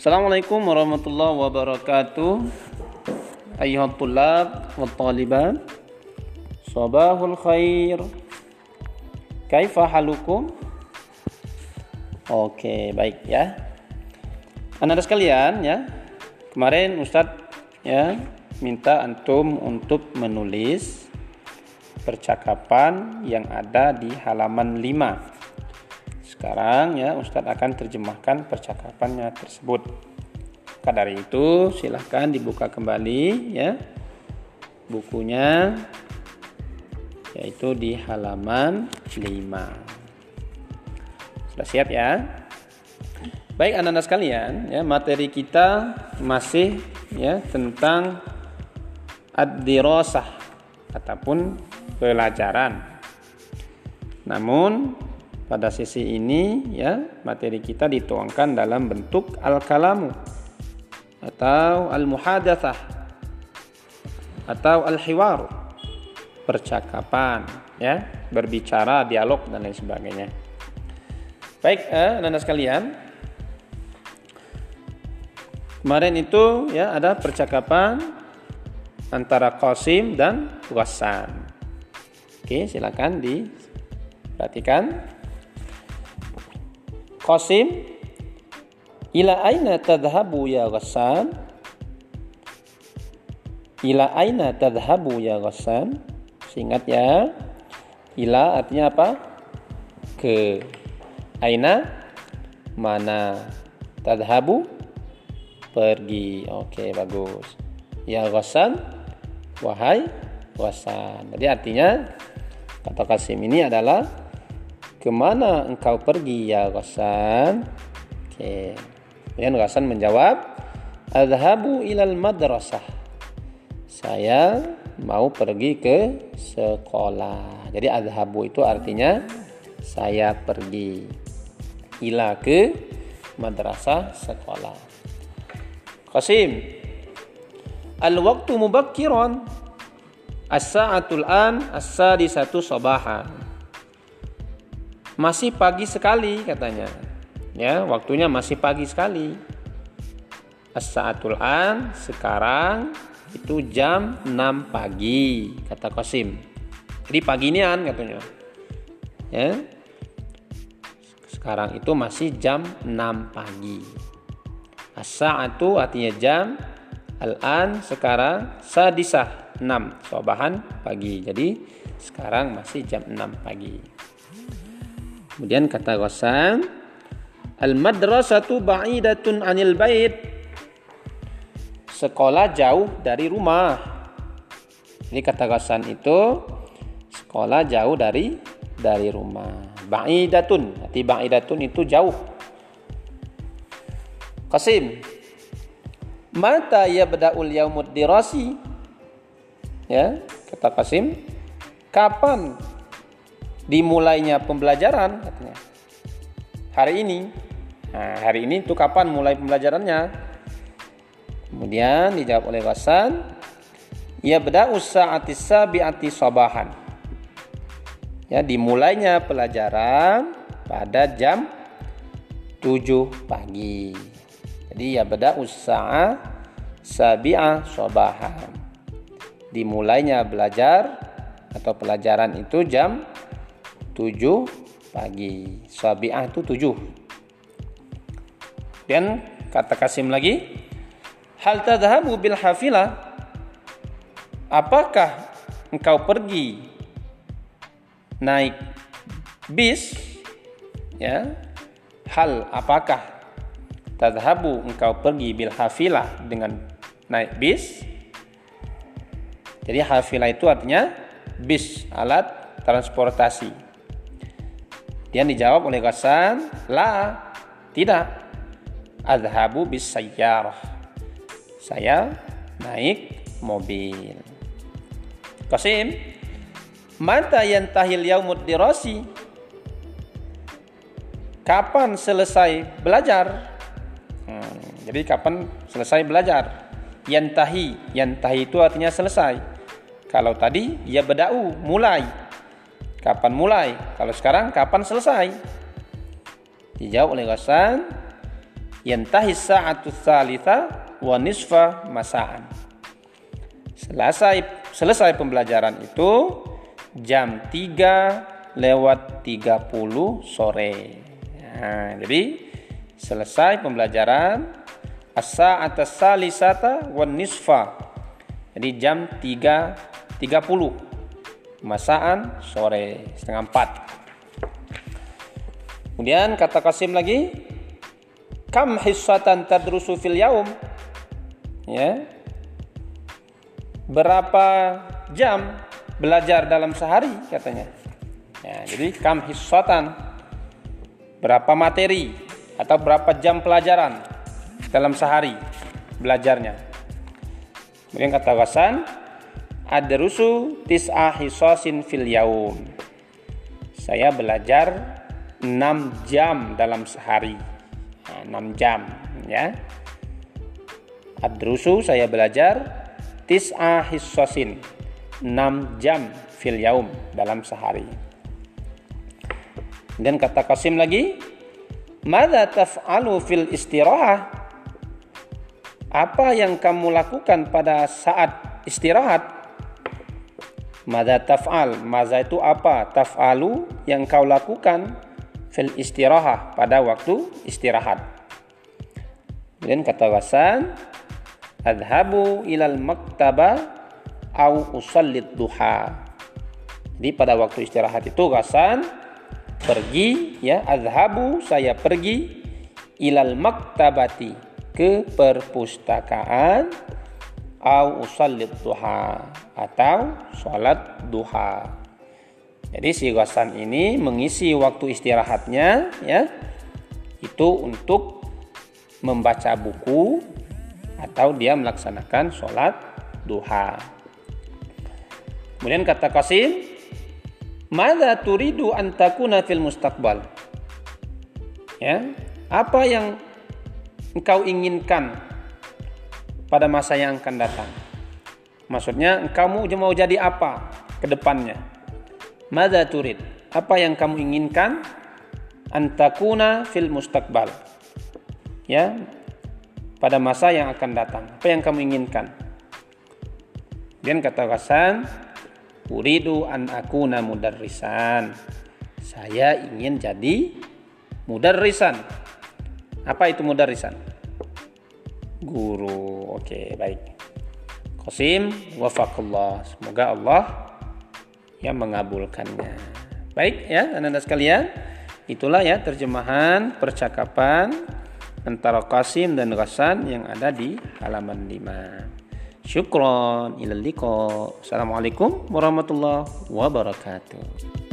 Assalamualaikum warahmatullahi wabarakatuh. Ayuhat tulab wa talibat. Sabahul khair. Kaifa halukum? Oke, baik ya. Anak-anak sekalian ya. Kemarin Ustadz ya minta antum untuk menulis percakapan yang ada di halaman 5 sekarang ya Ustadz akan terjemahkan percakapannya tersebut. Maka dari itu silahkan dibuka kembali ya bukunya yaitu di halaman 5. Sudah siap ya? Baik anak-anak sekalian, ya materi kita masih ya tentang ad-dirasah ataupun pelajaran. Namun pada sesi ini ya materi kita dituangkan dalam bentuk al-kalamu atau al-muhadatsah atau al-hiwar percakapan ya berbicara dialog dan lain sebagainya. Baik eh, anak sekalian kemarin itu ya ada percakapan antara Qasim dan Wasan oke silakan diperhatikan Qasim Ila aina tadhabu ya Ghassan? Ila aina tadhabu ya Ghassan? Seingat ya. Ila artinya apa? Ke Aina Mana Tadhabu Pergi. Oke bagus. Ya Ghassan? Wahai Ghassan. Jadi artinya Kata Qasim ini adalah Ke mana engkau pergi ya Ghassan? Oke. Kemudian Ghassan menjawab, Adhabu ilal madrasah. Saya mau pergi ke sekolah. Jadi adhabu itu artinya saya pergi. Ila ke madrasah sekolah. Qasim. Al-waktu mubakkiran. As-sa'atul an as-sadisatu sabahan masih pagi sekali katanya. Ya, waktunya masih pagi sekali. As-saatul an sekarang itu jam 6 pagi kata Qasim. Jadi pagi ini an katanya. Ya. Sekarang itu masih jam 6 pagi. As-saatu artinya jam Al-an sekarang sadisah 6 sobahan pagi. Jadi sekarang masih jam 6 pagi. Kemudian kata Ghassan, Al-madrasatu ba'idatun anil bait. Sekolah jauh dari rumah. Ini kata Ghassan itu sekolah jauh dari dari rumah. Ba'idatun, arti ba'idatun itu jauh. Qasim. Mata ya beda'ul yaumud dirasi? Ya, kata Qasim. Kapan dimulainya pembelajaran katanya. Hari ini. Nah, hari ini itu kapan mulai pembelajarannya? Kemudian dijawab oleh Wasan, ya beda usaha sabi'ati sabahan. Ya, dimulainya pelajaran pada jam 7 pagi. Jadi ya beda usaha sabi'ah sabahan. Dimulainya belajar atau pelajaran itu jam 7 pagi. Sabi'ah itu 7. Dan kata Kasim lagi, hal tadhabu bil hafilah? Apakah engkau pergi naik bis? Ya. Hal apakah tadhabu engkau pergi bil hafilah dengan naik bis? Jadi hafilah itu artinya bis, alat transportasi. Dia dijawab oleh Ghassan, la, tidak. Adhabu bis sayyarah. Saya naik mobil. Qasim, mata yantahil yaumud dirasi? Kapan selesai belajar? Hmm, jadi kapan selesai belajar? Yantahi, yantahi itu artinya selesai. Kalau tadi ya bedau, mulai. Kapan mulai? Kalau sekarang kapan selesai? Dijawab oleh Ghassan, yantahi sa'atu tsalitsa wa nisfa masaan. Selesai selesai pembelajaran itu jam 3 lewat 30 sore. Nah, jadi selesai pembelajaran as-sa'ata salisata wan nisfa. Jadi jam 3 30 masaan sore setengah 4. Kemudian kata Kasim lagi kam hissatan tadrusu fil yaum? Ya. Berapa jam belajar dalam sehari? katanya. Ya, jadi kam hissatan berapa materi atau berapa jam pelajaran dalam sehari belajarnya? Kemudian kata Hasan adrusu tis'a hisasin fil yaum saya belajar 6 jam dalam sehari nah, 6 jam ya adrusu saya belajar tis'a hisasin 6 jam fil yaum dalam sehari. Dan kata Qasim lagi, "Madza taf'alu fil istirahah?" Apa yang kamu lakukan pada saat istirahat? Madza taf'al? Madza itu apa? Taf'alu yang kau lakukan fil istirahah pada waktu istirahat. Dan kata Wasan, "Adhabu ilal maktaba au usallid duha. Jadi pada waktu istirahat itu Hasan pergi ya azhabu saya pergi ilal maktabati ke perpustakaan au usallid duha atau salat duha. Jadi si Hasan ini mengisi waktu istirahatnya ya itu untuk membaca buku atau dia melaksanakan sholat duha. Kemudian kata Qasim, "Mada turidu an takuna fil mustaqbal?" Ya, apa yang engkau inginkan pada masa yang akan datang? Maksudnya, engkau mau jadi apa ke depannya? Mada turid? Apa yang kamu inginkan? Antakuna fil mustaqbal. Ya, pada masa yang akan datang. Apa yang kamu inginkan? Dan kata Hasan, Uridu an akuna mudarrisan. Saya ingin jadi mudarrisan. Apa itu mudarrisan? Guru. Oke, baik. Qasim wafaqullah. Semoga Allah yang mengabulkannya. Baik ya, Anda sekalian. Itulah ya terjemahan percakapan antara Qasim dan Ghassan yang ada di halaman 5. Syukron ilal Assalamualaikum warahmatullahi wabarakatuh.